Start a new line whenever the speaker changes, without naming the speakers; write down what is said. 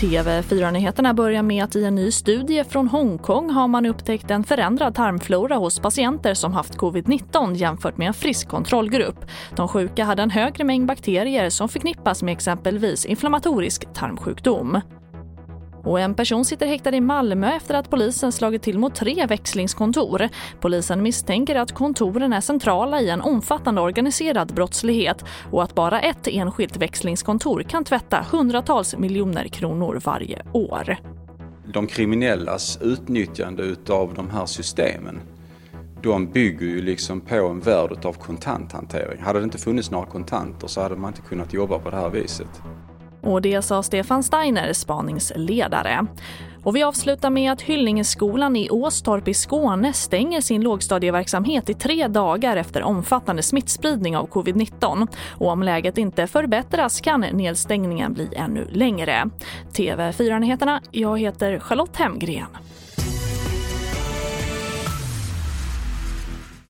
TV4-nyheterna börjar med att i en ny studie från Hongkong har man upptäckt en förändrad tarmflora hos patienter som haft covid-19 jämfört med en frisk kontrollgrupp. De sjuka hade en högre mängd bakterier som förknippas med exempelvis inflammatorisk tarmsjukdom. Och en person sitter häktad i Malmö efter att polisen slagit till mot tre växlingskontor. Polisen misstänker att kontoren är centrala i en omfattande organiserad brottslighet och att bara ett enskilt växlingskontor kan tvätta hundratals miljoner kronor varje år.
De kriminellas utnyttjande av de här systemen de bygger ju liksom på en värld av kontanthantering. Hade det inte funnits några kontanter så hade man inte kunnat jobba på det här viset.
Och det sa Stefan Steiner, spaningsledare. Och vi avslutar med att Hyllingeskolan i Åstorp i Skåne stänger sin lågstadieverksamhet i tre dagar efter omfattande smittspridning av covid-19. Och om läget inte förbättras kan nedstängningen bli ännu längre. TV4-nyheterna, jag heter Charlotte Hemgren.